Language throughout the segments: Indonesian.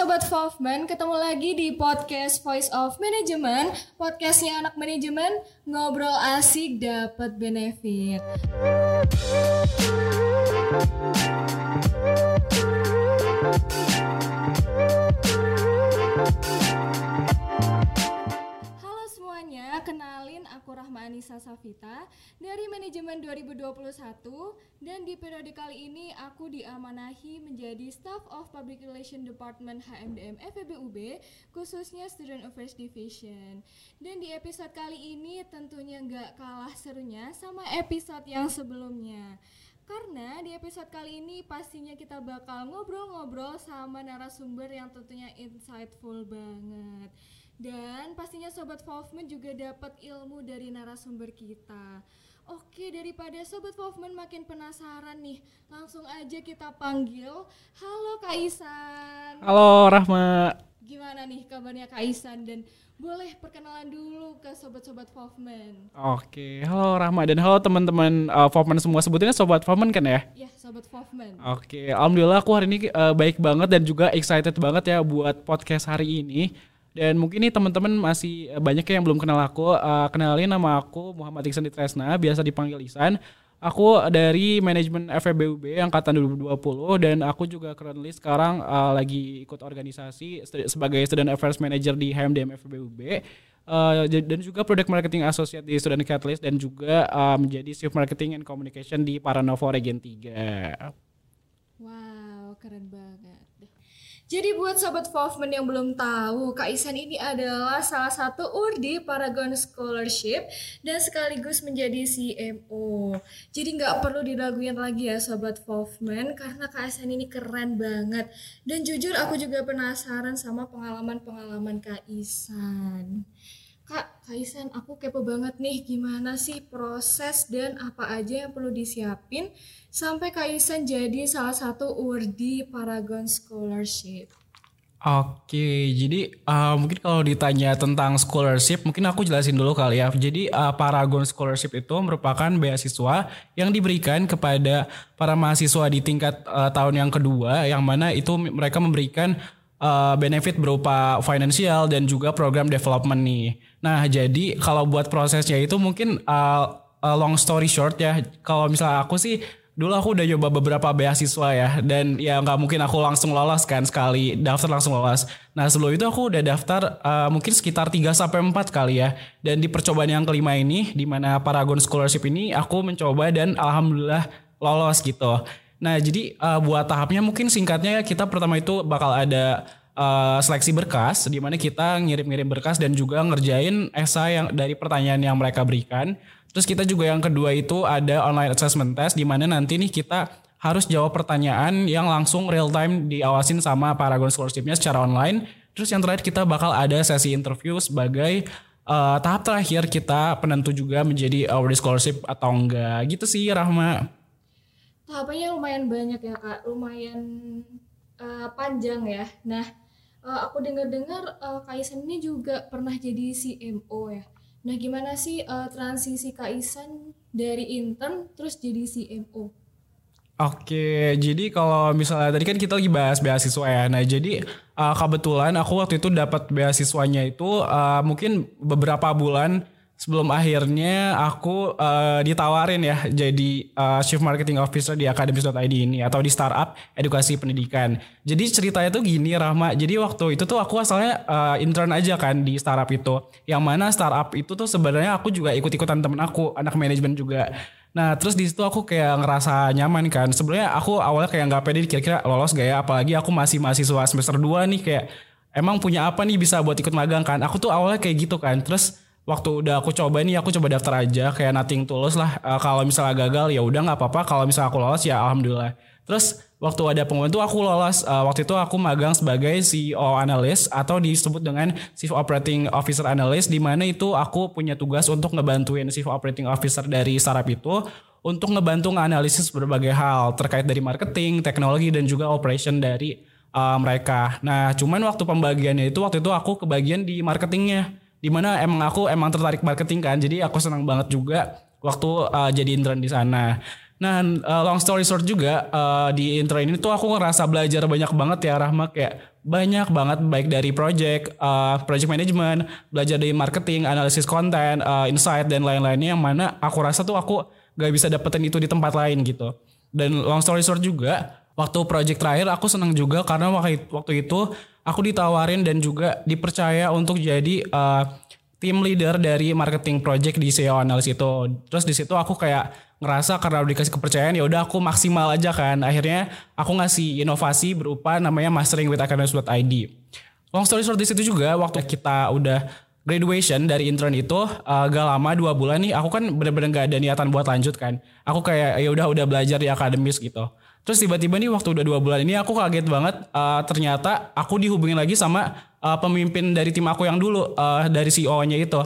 Sobat Fofman, ketemu lagi di podcast Voice of Management. Podcastnya anak manajemen, ngobrol asik dapat benefit Rahma Anissa Safita dari Manajemen 2021 dan di periode kali ini aku diamanahi menjadi Staff of Public Relation Department HMDM FEBUB khususnya Student Affairs Division. Dan di episode kali ini tentunya nggak kalah serunya sama episode yang sebelumnya. Karena di episode kali ini pastinya kita bakal ngobrol-ngobrol sama narasumber yang tentunya insightful banget. Dan pastinya Sobat Wolfman juga dapat ilmu dari narasumber kita. Oke, daripada Sobat Wolfman makin penasaran nih, langsung aja kita panggil. Halo Kak Isan. Halo Rahma. Gimana nih kabarnya Kak Isan? Dan boleh perkenalan dulu ke Sobat-Sobat Wolfman. Oke, halo Rahma dan halo teman-teman uh, Wolfman semua. Sebutannya Sobat Wolfman kan ya? Ya, Sobat Wolfman. Oke, Alhamdulillah aku hari ini uh, baik banget dan juga excited banget ya buat podcast hari ini. Dan mungkin nih teman-teman masih uh, banyak yang belum kenal aku. Uh, kenalin nama aku Muhammad Iksan Ditresna, biasa dipanggil Isan. Aku dari manajemen FEBUB angkatan 2020 dan aku juga currently sekarang uh, lagi ikut organisasi sebagai Student Affairs Manager di HMDM FEBUB. Uh, dan juga Product Marketing Associate di Student Catalyst dan juga uh, menjadi Chief Marketing and Communication di Paranovo Regen 3. Wow, keren banget. Jadi buat Sobat Wolfman yang belum tahu, Kak Isan ini adalah salah satu URDI Paragon Scholarship dan sekaligus menjadi CMO. Jadi nggak perlu diraguin lagi ya Sobat Wolfman karena Kak Isan ini keren banget. Dan jujur aku juga penasaran sama pengalaman-pengalaman Kak Isan. Kak, Isan, aku kepo banget nih gimana sih proses dan apa aja yang perlu disiapin sampai Kak Isan jadi salah satu URDI Paragon Scholarship. Oke, jadi uh, mungkin kalau ditanya tentang scholarship, mungkin aku jelasin dulu kali ya. Jadi uh, Paragon Scholarship itu merupakan beasiswa yang diberikan kepada para mahasiswa di tingkat uh, tahun yang kedua, yang mana itu mereka memberikan uh, benefit berupa financial dan juga program development nih. Nah, jadi kalau buat prosesnya itu mungkin uh, uh, long story short ya, kalau misalnya aku sih dulu aku udah coba beberapa beasiswa ya dan ya nggak mungkin aku langsung lolos kan sekali daftar langsung lolos. Nah sebelum itu aku udah daftar uh, mungkin sekitar 3 sampai 4 kali ya. Dan di percobaan yang kelima ini di mana Paragon Scholarship ini aku mencoba dan alhamdulillah lolos gitu. Nah jadi uh, buat tahapnya mungkin singkatnya kita pertama itu bakal ada uh, seleksi berkas di mana kita ngirim-ngirim berkas dan juga ngerjain esai yang dari pertanyaan yang mereka berikan. Terus kita juga yang kedua itu ada online assessment test di mana nanti nih kita harus jawab pertanyaan yang langsung real time diawasin sama Paragon Scholarship-nya secara online. Terus yang terakhir kita bakal ada sesi interview sebagai uh, tahap terakhir kita penentu juga menjadi awardee scholarship atau enggak. Gitu sih Rahma. Tahapannya lumayan banyak ya Kak, lumayan uh, panjang ya. Nah, uh, aku dengar-dengar uh, Kak Isan ini juga pernah jadi CMO ya. Nah, gimana sih uh, transisi Kak Isan dari intern terus jadi CMO? Oke, jadi kalau misalnya tadi kan kita lagi bahas beasiswa ya. Nah, jadi uh, kebetulan aku waktu itu dapat beasiswanya itu uh, mungkin beberapa bulan sebelum akhirnya aku uh, ditawarin ya jadi uh, Chief Marketing Officer di Akademis.id ini atau di startup edukasi pendidikan. Jadi ceritanya tuh gini Rahma. Jadi waktu itu tuh aku asalnya uh, intern aja kan di startup itu. Yang mana startup itu tuh sebenarnya aku juga ikut-ikutan temen aku, anak manajemen juga. Nah terus di situ aku kayak ngerasa nyaman kan. Sebenarnya aku awalnya kayak nggak pede kira-kira lolos gak ya. Apalagi aku masih mahasiswa semester 2 nih kayak emang punya apa nih bisa buat ikut magang kan. Aku tuh awalnya kayak gitu kan. Terus waktu udah aku coba nih aku coba daftar aja kayak nothing tulus lah. Uh, kalau misalnya gagal ya udah nggak apa-apa. Kalau misalnya aku lolos ya alhamdulillah. Terus waktu ada pengumuman tuh aku lolos. Uh, waktu itu aku magang sebagai CEO analyst atau disebut dengan Chief Operating Officer Analyst di mana itu aku punya tugas untuk ngebantuin Chief Operating Officer dari startup itu untuk ngebantu nganalisis berbagai hal terkait dari marketing, teknologi dan juga operation dari uh, mereka. Nah, cuman waktu pembagiannya itu waktu itu aku kebagian di marketingnya di mana emang aku emang tertarik marketing kan jadi aku senang banget juga waktu uh, jadi intern di sana Nah, uh, long story short juga uh, di intro ini tuh aku ngerasa belajar banyak banget ya Rahma kayak banyak banget baik dari project, uh, project management, belajar dari marketing, analisis konten, uh, insight dan lain-lainnya yang mana aku rasa tuh aku gak bisa dapetin itu di tempat lain gitu. Dan long story short juga waktu project terakhir aku senang juga karena waktu itu aku ditawarin dan juga dipercaya untuk jadi uh, tim leader dari marketing project di SEO analysis itu. Terus di situ aku kayak ngerasa karena udah dikasih kepercayaan ya udah aku maksimal aja kan. Akhirnya aku ngasih inovasi berupa namanya mastering with academics.id long story short di situ juga waktu kita udah graduation dari intern itu uh, gak lama dua bulan nih aku kan bener-bener gak ada niatan buat lanjut kan. Aku kayak ya udah udah belajar di akademis gitu terus tiba-tiba nih waktu udah dua bulan ini aku kaget banget uh, ternyata aku dihubungin lagi sama uh, pemimpin dari tim aku yang dulu uh, dari CEO-nya itu.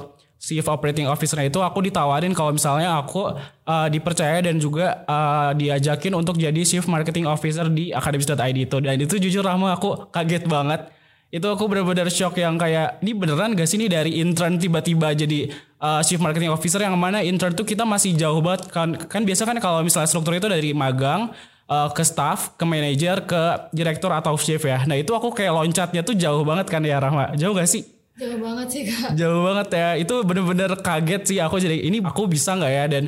Chief Operating Officer itu aku ditawarin kalau misalnya aku uh, dipercaya dan juga uh, diajakin untuk jadi Chief Marketing Officer di Academics.id itu. Dan itu jujur Rahma aku kaget banget. Itu aku benar-benar shock yang kayak ini beneran gak sih ini dari intern tiba-tiba jadi uh, Chief Marketing Officer? Yang mana intern tuh kita masih jauh banget kan kan biasa kan kalau misalnya struktur itu dari magang uh, ke staff, ke manager, ke direktur atau chief ya. Nah itu aku kayak loncatnya tuh jauh banget kan ya Rahma. Jauh gak sih? Jauh banget sih kak. Jauh banget ya. Itu bener-bener kaget sih aku jadi ini aku bisa nggak ya dan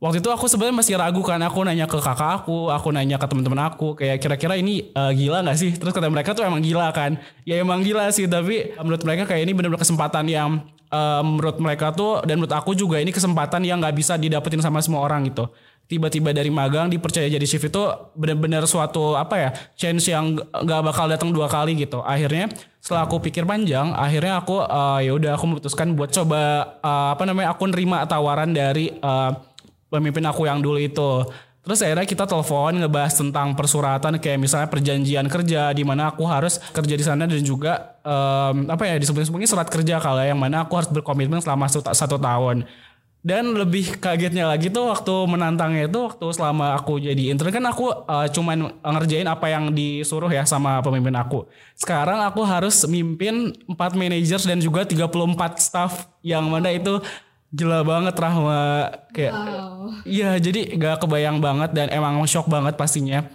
waktu itu aku sebenarnya masih ragu kan aku nanya ke kakak aku, aku nanya ke teman-teman aku kayak kira-kira ini uh, gila nggak sih? Terus kata mereka tuh emang gila kan? Ya emang gila sih tapi menurut mereka kayak ini bener-bener kesempatan yang uh, menurut mereka tuh dan menurut aku juga ini kesempatan yang nggak bisa didapetin sama semua orang gitu tiba-tiba dari magang dipercaya jadi shift itu benar-benar suatu apa ya chance yang nggak bakal datang dua kali gitu akhirnya setelah aku pikir panjang akhirnya aku uh, ya udah aku memutuskan buat coba uh, apa namanya aku nerima tawaran dari uh, pemimpin aku yang dulu itu Terus akhirnya kita telepon ngebahas tentang persuratan kayak misalnya perjanjian kerja di mana aku harus kerja di sana dan juga um, apa ya disebut-sebutnya surat kerja kalau yang mana aku harus berkomitmen selama satu tahun. Dan lebih kagetnya lagi tuh waktu menantangnya itu waktu selama aku jadi intern kan aku uh, cuman ngerjain apa yang disuruh ya sama pemimpin aku. Sekarang aku harus mimpin 4 managers dan juga 34 staff yang mana itu gila banget Rahma kayak iya wow. jadi gak kebayang banget dan emang shock banget pastinya.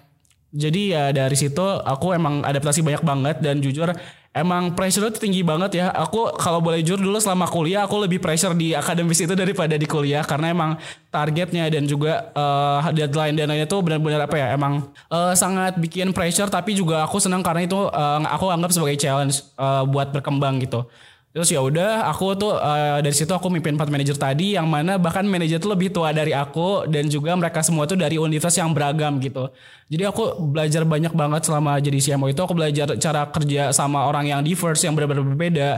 Jadi ya dari situ aku emang adaptasi banyak banget dan jujur emang pressure itu tinggi banget ya. Aku kalau boleh jujur dulu selama kuliah aku lebih pressure di akademis itu daripada di kuliah karena emang targetnya dan juga uh, deadline dan lainnya tuh benar-benar apa ya emang uh, sangat bikin pressure tapi juga aku senang karena itu uh, aku anggap sebagai challenge uh, buat berkembang gitu. Terus ya udah, aku tuh uh, dari situ aku mimpin empat manajer tadi, yang mana bahkan manajer tuh lebih tua dari aku dan juga mereka semua tuh dari universitas yang beragam gitu. Jadi aku belajar banyak banget selama jadi CMO itu. Aku belajar cara kerja sama orang yang diverse, yang benar-benar berbeda.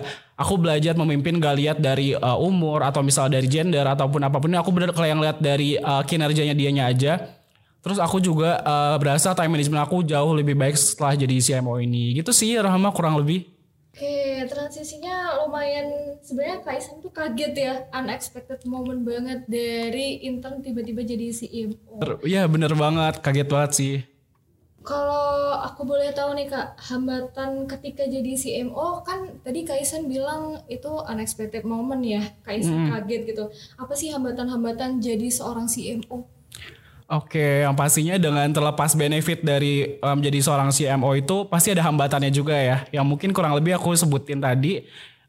Aku belajar memimpin gak lihat dari uh, umur atau misal dari gender ataupun apa pun. Aku benar kalau yang lihat dari uh, kinerjanya dianya aja. Terus aku juga uh, berasa time management aku jauh lebih baik setelah jadi CMO ini. Gitu sih Rahma kurang lebih. Oke, transisinya lumayan sebenarnya Kaisan tuh kaget ya, unexpected moment banget dari intern tiba-tiba jadi CEO. Iya bener banget, kaget banget sih. Kalau aku boleh tahu nih kak, hambatan ketika jadi CMO kan tadi Kaisan bilang itu unexpected moment ya, Kaisan hmm. kaget gitu. Apa sih hambatan-hambatan jadi seorang CMO? Oke, yang pastinya dengan terlepas benefit dari menjadi um, seorang CMO itu pasti ada hambatannya juga ya. Yang mungkin kurang lebih aku sebutin tadi.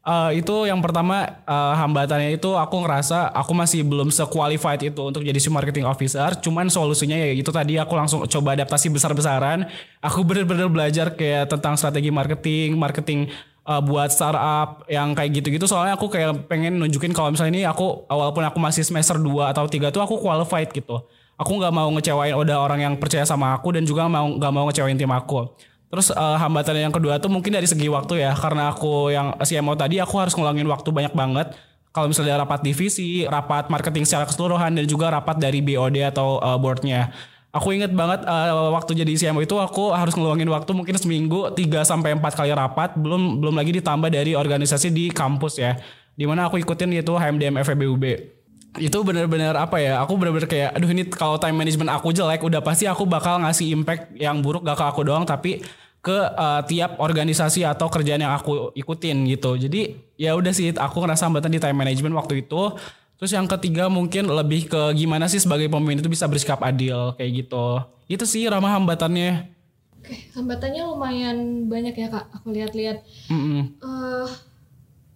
Uh, itu yang pertama uh, hambatannya itu aku ngerasa aku masih belum sequalified itu untuk jadi si marketing officer. Cuman solusinya ya itu tadi aku langsung coba adaptasi besar-besaran. Aku bener-bener belajar kayak tentang strategi marketing, marketing uh, buat startup yang kayak gitu-gitu soalnya aku kayak pengen nunjukin kalau misalnya ini aku walaupun aku masih semester 2 atau 3 tuh aku qualified gitu aku nggak mau ngecewain udah orang yang percaya sama aku dan juga mau nggak mau ngecewain tim aku. Terus uh, hambatan yang kedua tuh mungkin dari segi waktu ya karena aku yang CMO tadi aku harus ngulangin waktu banyak banget. Kalau misalnya rapat divisi, rapat marketing secara keseluruhan dan juga rapat dari BOD atau uh, boardnya. Aku inget banget uh, waktu jadi CMO itu aku harus ngeluangin waktu mungkin seminggu 3 sampai 4 kali rapat, belum belum lagi ditambah dari organisasi di kampus ya. Di mana aku ikutin yaitu HMDM FEBUB itu benar-benar apa ya aku benar-benar kayak aduh ini kalau time management aku jelek udah pasti aku bakal ngasih impact yang buruk gak ke aku doang tapi ke uh, tiap organisasi atau kerjaan yang aku ikutin gitu jadi ya udah sih aku ngerasa hambatan di time management waktu itu Terus yang ketiga mungkin lebih ke gimana sih sebagai pemimpin itu bisa bersikap adil kayak gitu. Itu sih ramah hambatannya. Oke, hambatannya lumayan banyak ya kak. Aku lihat-lihat. Mm-mm. eh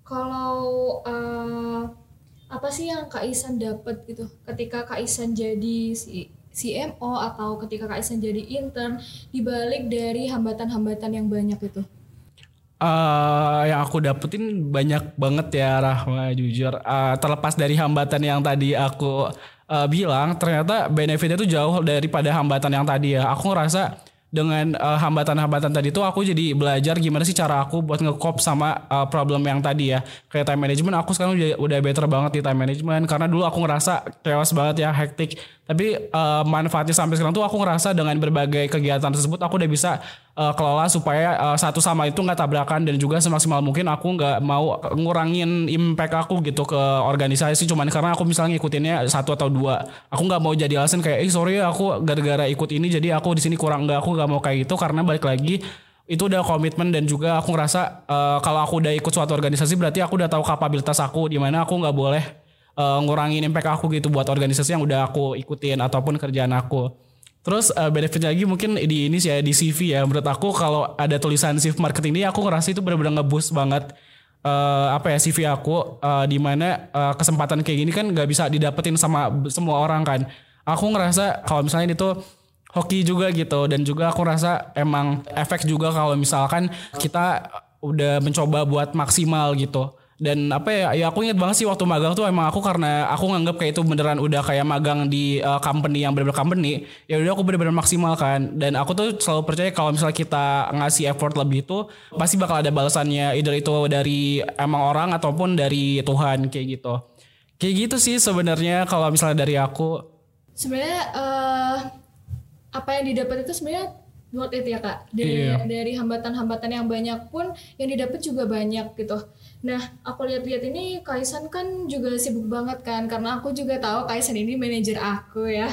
kalau eh, apa sih yang Kak Isan dapat gitu? Ketika Kak Isan jadi si CMO atau ketika Kak Isan jadi intern dibalik dari hambatan-hambatan yang banyak itu? eh yang aku dapetin banyak banget ya Rahma jujur. Eh, terlepas dari hambatan yang tadi aku eh, bilang ternyata benefitnya tuh jauh daripada hambatan yang tadi ya. Aku ngerasa dengan eh, hambatan-hambatan tadi tuh aku jadi belajar gimana sih cara aku buat ngekop sama eh, problem yang tadi ya. Kayak time management aku sekarang udah, udah better banget di time management. Karena dulu aku ngerasa chaos banget ya hektik tapi eh, manfaatnya sampai sekarang tuh aku ngerasa dengan berbagai kegiatan tersebut aku udah bisa eh, kelola supaya eh, satu sama itu nggak tabrakan dan juga semaksimal mungkin aku nggak mau ngurangin impact aku gitu ke organisasi cuman karena aku misalnya ngikutinnya satu atau dua aku nggak mau jadi alasan kayak eh sorry ya, aku gara-gara ikut ini jadi aku di sini kurang nggak aku nggak mau kayak gitu karena balik lagi itu udah komitmen dan juga aku ngerasa eh, kalau aku udah ikut suatu organisasi berarti aku udah tahu kapabilitas aku di mana aku nggak boleh eh, ngurangin impact aku gitu buat organisasi yang udah aku ikutin ataupun kerjaan aku. Terus eh, benefitnya lagi mungkin di ini sih ya di CV ya. Menurut aku kalau ada tulisan CV marketing ini aku ngerasa itu benar-benar ngeboost banget eh, apa ya CV aku eh, di mana eh, kesempatan kayak gini kan nggak bisa didapetin sama semua orang kan. Aku ngerasa kalau misalnya itu hoki juga gitu. Dan juga aku rasa emang efek juga kalau misalkan kita udah mencoba buat maksimal gitu dan apa ya ya aku inget banget sih waktu magang tuh emang aku karena aku nganggap kayak itu beneran udah kayak magang di uh, company yang bener-bener company ya udah aku bener-bener maksimal kan. Dan aku tuh selalu percaya kalau misalnya kita ngasih effort lebih itu pasti bakal ada balasannya either itu dari emang orang ataupun dari Tuhan kayak gitu. Kayak gitu sih sebenarnya kalau misalnya dari aku. Sebenarnya eh, apa yang didapat itu sebenarnya worth it ya kak. Dari Iya. dari hambatan-hambatan yang banyak pun yang didapat juga banyak gitu. Nah aku lihat-lihat ini Kaisan kan juga sibuk banget kan karena aku juga tahu Kaisan ini manajer aku ya.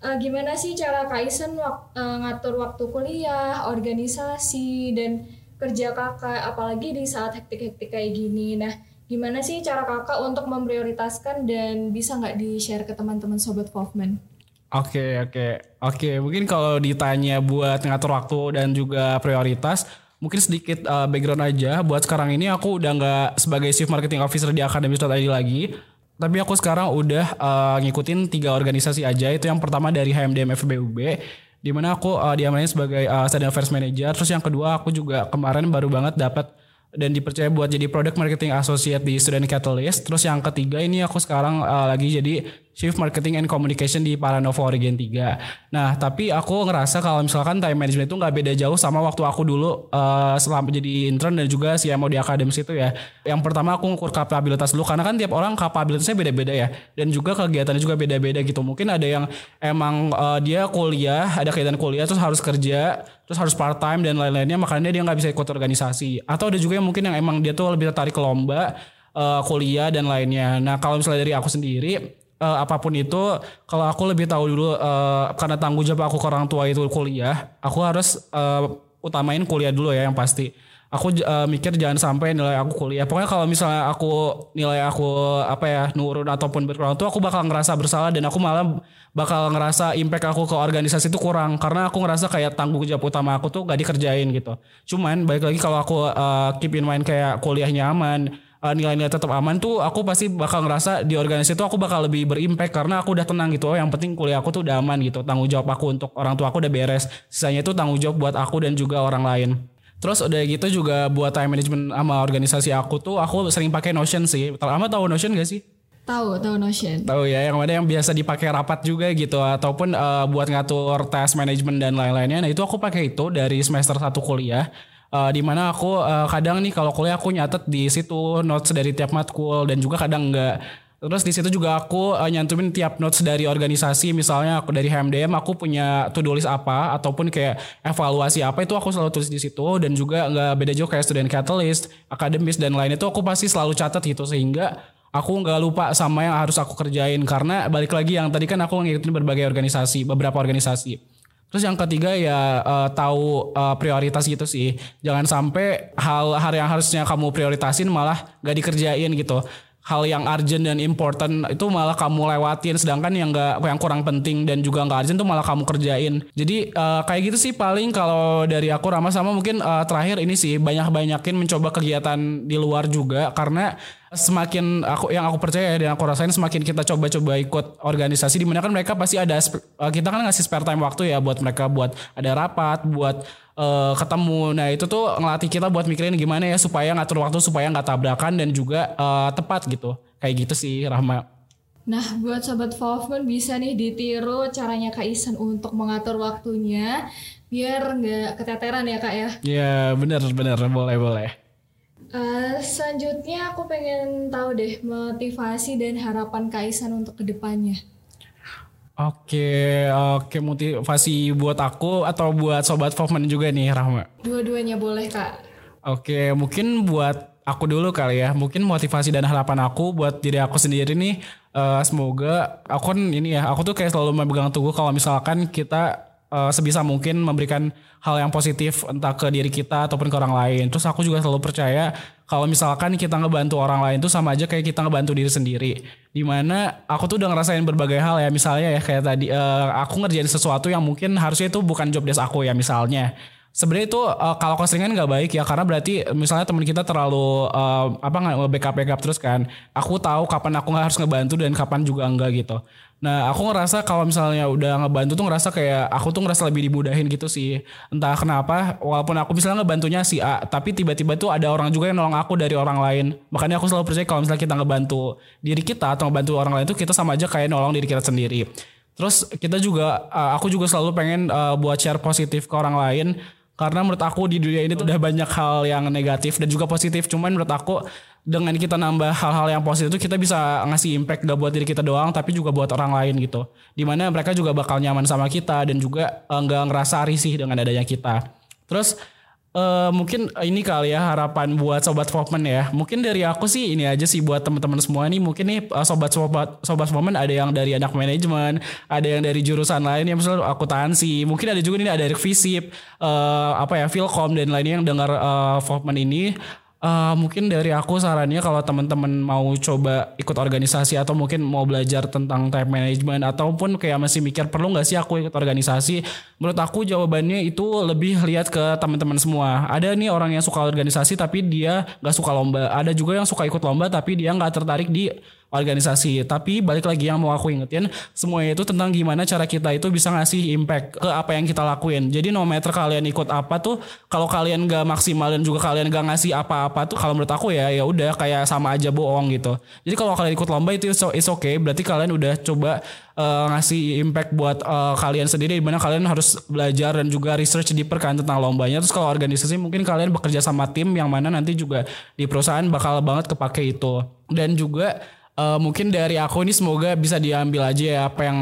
Eh, gimana sih cara Kaisan wak- eh, ngatur waktu kuliah, organisasi dan kerja kakak apalagi di saat hektik-hektik kayak gini. Nah gimana sih cara kakak untuk memprioritaskan dan bisa nggak di-share ke teman-teman sobat Wolfman? Oke oke. Oke mungkin kalau ditanya buat ngatur waktu dan juga prioritas mungkin sedikit uh, background aja. Buat sekarang ini aku udah nggak sebagai chief marketing officer di akademis.id lagi. Tapi aku sekarang udah uh, ngikutin tiga organisasi aja. Itu yang pertama dari HMDM FBUB di mana aku uh, diamanahin sebagai uh, student affairs manager. Terus yang kedua aku juga kemarin baru banget dapat dan dipercaya buat jadi product marketing associate di Student Catalyst. Terus yang ketiga ini aku sekarang uh, lagi jadi Chief Marketing and Communication di Paranova Origin 3. Nah, tapi aku ngerasa kalau misalkan time management itu nggak beda jauh sama waktu aku dulu uh, selama jadi intern dan juga CMO di akademis itu ya. Yang pertama aku ngukur kapabilitas dulu karena kan tiap orang kapabilitasnya beda-beda ya. Dan juga kegiatannya juga beda-beda gitu. Mungkin ada yang emang uh, dia kuliah, ada kegiatan kuliah terus harus kerja, terus harus part time dan lain-lainnya makanya dia nggak bisa ikut organisasi. Atau ada juga yang mungkin yang emang dia tuh lebih tertarik ke lomba, uh, kuliah dan lainnya. Nah, kalau misalnya dari aku sendiri eh, apa pun itu kalau aku lebih tahu dulu eh, karena tanggung jawab aku ke orang tua itu kuliah aku harus eh, utamain kuliah dulu ya yang pasti. Aku eh, mikir jangan sampai nilai aku kuliah. Pokoknya kalau misalnya aku nilai aku apa ya nurun ataupun berkurang tuh aku bakal ngerasa bersalah dan aku malah bakal ngerasa impact aku ke organisasi itu kurang. Karena aku ngerasa kayak tanggung jawab utama aku tuh gak dikerjain gitu. Cuman balik lagi kalau aku eh, keep in mind kayak kuliahnya aman uh, nilai-nilai tetap aman tuh aku pasti bakal ngerasa di organisasi itu aku bakal lebih berimpact karena aku udah tenang gitu. Oh yang penting kuliah aku tuh udah aman gitu. Tanggung jawab aku untuk orang tua aku udah beres. Sisanya itu tanggung jawab buat aku dan juga orang lain. Terus udah gitu juga buat time management sama organisasi aku tuh aku sering pakai Notion sih. Ama tahu Notion gak sih? Tahu, tahu Notion. Tahu ya, yang mana yang biasa dipakai rapat juga gitu. Ataupun eh, buat ngatur task management dan lain-lainnya. Nah, itu aku pakai itu dari semester 1 kuliah. Eh, di mana aku eh, kadang nih kalau kuliah aku nyatet di situ notes dari tiap matkul dan juga kadang enggak. Terus di situ juga aku eh, nyantumin tiap notes dari organisasi, misalnya aku dari HMDM aku punya to do list apa ataupun kayak evaluasi apa itu aku selalu tulis di situ dan juga nggak beda jauh kayak student catalyst, akademis dan lain itu aku pasti selalu catat gitu sehingga aku nggak lupa sama yang harus aku kerjain karena balik lagi yang tadi kan aku ngikutin berbagai organisasi beberapa organisasi terus yang ketiga ya eh, tahu eh, prioritas gitu sih. Jangan sampai hal hal yang harusnya kamu prioritasin malah nggak dikerjain gitu. Hal yang urgent dan important itu malah kamu lewatin sedangkan yang enggak yang kurang penting dan juga enggak urgent tuh malah kamu kerjain. Jadi uh, kayak gitu sih paling kalau dari aku Rama sama mungkin uh, terakhir ini sih banyak-banyakin mencoba kegiatan di luar juga. Karena semakin aku yang aku percaya dan aku rasain semakin kita coba-coba ikut organisasi di mana kan mereka pasti ada uh, kita kan ngasih spare time waktu ya buat mereka buat ada rapat buat uh, ketemu. Nah itu tuh ngelatih kita buat mikirin gimana ya supaya ngatur waktu supaya nggak tabrakan dan juga uh, tepat gitu. Kayak gitu sih Rahma. Nah, buat sobat Wolfman bisa nih ditiru caranya Kak Isan untuk mengatur waktunya biar nggak keteteran ya Kak ya. Iya, bener bener boleh boleh. Uh, selanjutnya aku pengen tahu deh motivasi dan harapan Kak Isan untuk ke depannya. Oke, oke motivasi buat aku atau buat sobat Fofman juga nih Rahma? Dua-duanya boleh kak. Oke, mungkin buat aku dulu kali ya. Mungkin motivasi dan harapan aku buat diri aku sendiri nih. Uh, semoga aku kan ini ya, aku tuh kayak selalu memegang teguh kalau misalkan kita uh, sebisa mungkin memberikan hal yang positif entah ke diri kita ataupun ke orang lain. Terus aku juga selalu percaya kalau misalkan kita ngebantu orang lain tuh sama aja kayak kita ngebantu diri sendiri. Di mana aku tuh udah ngerasain berbagai hal ya misalnya ya kayak tadi uh, aku ngerjain sesuatu yang mungkin harusnya itu bukan job desk aku ya misalnya. Sebenarnya itu uh, kalau keseringan nggak baik ya karena berarti misalnya teman kita terlalu uh, apa nggak backup backup terus kan. Aku tahu kapan aku nggak harus ngebantu dan kapan juga enggak gitu. Nah aku ngerasa kalau misalnya udah ngebantu tuh ngerasa kayak aku tuh ngerasa lebih dimudahin gitu sih. Entah kenapa walaupun aku misalnya ngebantunya si A tapi tiba-tiba tuh ada orang juga yang nolong aku dari orang lain. Makanya aku selalu percaya kalau misalnya kita ngebantu diri kita atau ngebantu orang lain tuh kita sama aja kayak nolong diri kita sendiri. Terus kita juga aku juga selalu pengen buat share positif ke orang lain karena menurut aku di dunia ini tuh udah banyak hal yang negatif dan juga positif. Cuman menurut aku dengan kita nambah hal-hal yang positif itu kita bisa ngasih impact gak buat diri kita doang tapi juga buat orang lain gitu di mana mereka juga bakal nyaman sama kita dan juga eh, nggak ngerasa risih dengan adanya kita terus uh, mungkin ini kali ya harapan buat sobat Fopman ya. Mungkin dari aku sih ini aja sih buat teman-teman semua nih. Mungkin nih uh, sobat sobat sobat Fopman ada yang dari anak manajemen ada yang dari jurusan lain yang misalnya akuntansi. Mungkin ada juga nih ada dari FISIP uh, apa ya Philcom dan lainnya yang dengar uh, Fopman ini Uh, mungkin dari aku sarannya kalau teman-teman mau coba ikut organisasi atau mungkin mau belajar tentang time management ataupun kayak masih mikir perlu nggak sih aku ikut organisasi? Menurut aku jawabannya itu lebih lihat ke teman-teman semua. Ada nih orang yang suka organisasi tapi dia nggak suka lomba. Ada juga yang suka ikut lomba tapi dia nggak tertarik di organisasi. Tapi balik lagi yang mau aku ingetin, semuanya itu tentang gimana cara kita itu bisa ngasih impact ke apa yang kita lakuin. Jadi no matter kalian ikut apa tuh, kalau kalian gak maksimal dan juga kalian gak ngasih apa-apa tuh, kalau menurut aku ya ya udah kayak sama aja bohong gitu. Jadi kalau kalian ikut lomba itu it's okay, berarti kalian udah coba uh, ngasih impact buat uh, kalian sendiri di mana kalian harus belajar dan juga research deeper kan tentang lombanya terus kalau organisasi mungkin kalian bekerja sama tim yang mana nanti juga di perusahaan bakal banget kepake itu dan juga uh, mungkin dari aku ini semoga bisa diambil aja ya apa yang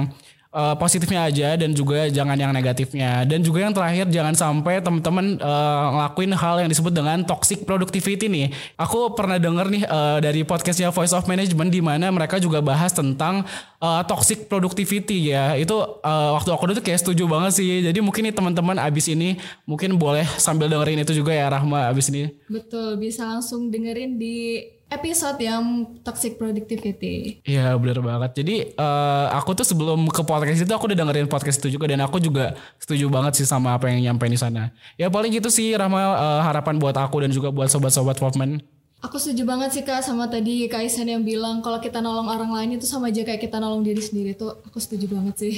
uh, positifnya aja dan juga jangan yang negatifnya. Dan juga yang terakhir jangan sampai teman-teman uh, ngelakuin hal yang disebut dengan toxic productivity nih. Aku pernah denger nih uh, dari podcastnya Voice of Management di mana mereka juga bahas tentang uh, toxic productivity ya. Itu uh, waktu aku dulu kayak setuju banget sih. Jadi mungkin nih teman-teman abis ini mungkin boleh sambil dengerin itu juga ya Rahma abis ini. Betul bisa langsung dengerin di episode yang toxic productivity. Iya benar banget. Jadi uh, aku tuh sebelum ke podcast itu aku udah dengerin podcast itu juga dan aku juga setuju banget sih sama apa yang nyampe di sana. Ya paling gitu sih Rahma uh, harapan buat aku dan juga buat sobat-sobat Wolfman. Aku setuju banget sih kak sama tadi Kak Isan yang bilang kalau kita nolong orang lain itu sama aja kayak kita nolong diri sendiri tuh aku setuju banget sih.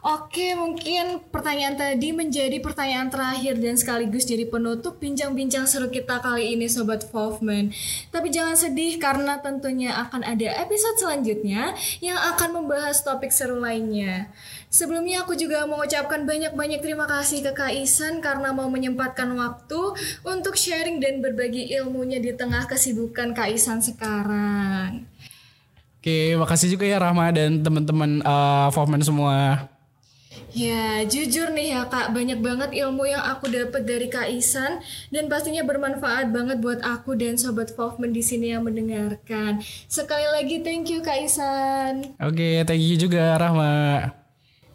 Oke, mungkin pertanyaan tadi menjadi pertanyaan terakhir dan sekaligus jadi penutup bincang-bincang seru kita kali ini Sobat Wolfman. Tapi jangan sedih karena tentunya akan ada episode selanjutnya yang akan membahas topik seru lainnya. Sebelumnya aku juga mengucapkan banyak-banyak terima kasih ke Kak Isan karena mau menyempatkan waktu untuk sharing dan berbagi ilmunya di tengah kesibukan Kak Isan sekarang. Oke, makasih juga ya Rahma dan teman-teman uh, Wolfman semua. Ya, jujur nih ya Kak, banyak banget ilmu yang aku dapat dari Kak Isan dan pastinya bermanfaat banget buat aku dan sobat Fofman di sini yang mendengarkan. Sekali lagi thank you Kak Isan. Oke, okay, thank you juga Rahma.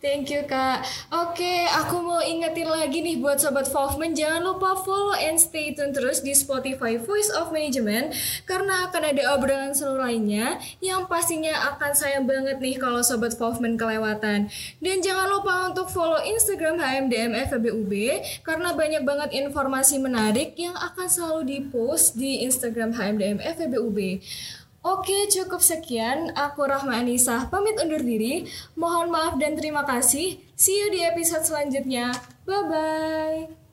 Thank you kak. Oke, aku mau ingetin lagi nih buat sobat Volvman jangan lupa follow and stay tune terus di Spotify Voice of Management karena akan ada obrolan seru lainnya yang pastinya akan sayang banget nih kalau sobat Volvman kelewatan. Dan jangan lupa untuk follow Instagram HMDM FEBUB karena banyak banget informasi menarik yang akan selalu di-post di Instagram HMDM FEBUB. Oke, cukup sekian. Aku Rahma Anissa, pamit undur diri. Mohon maaf dan terima kasih. See you di episode selanjutnya. Bye-bye.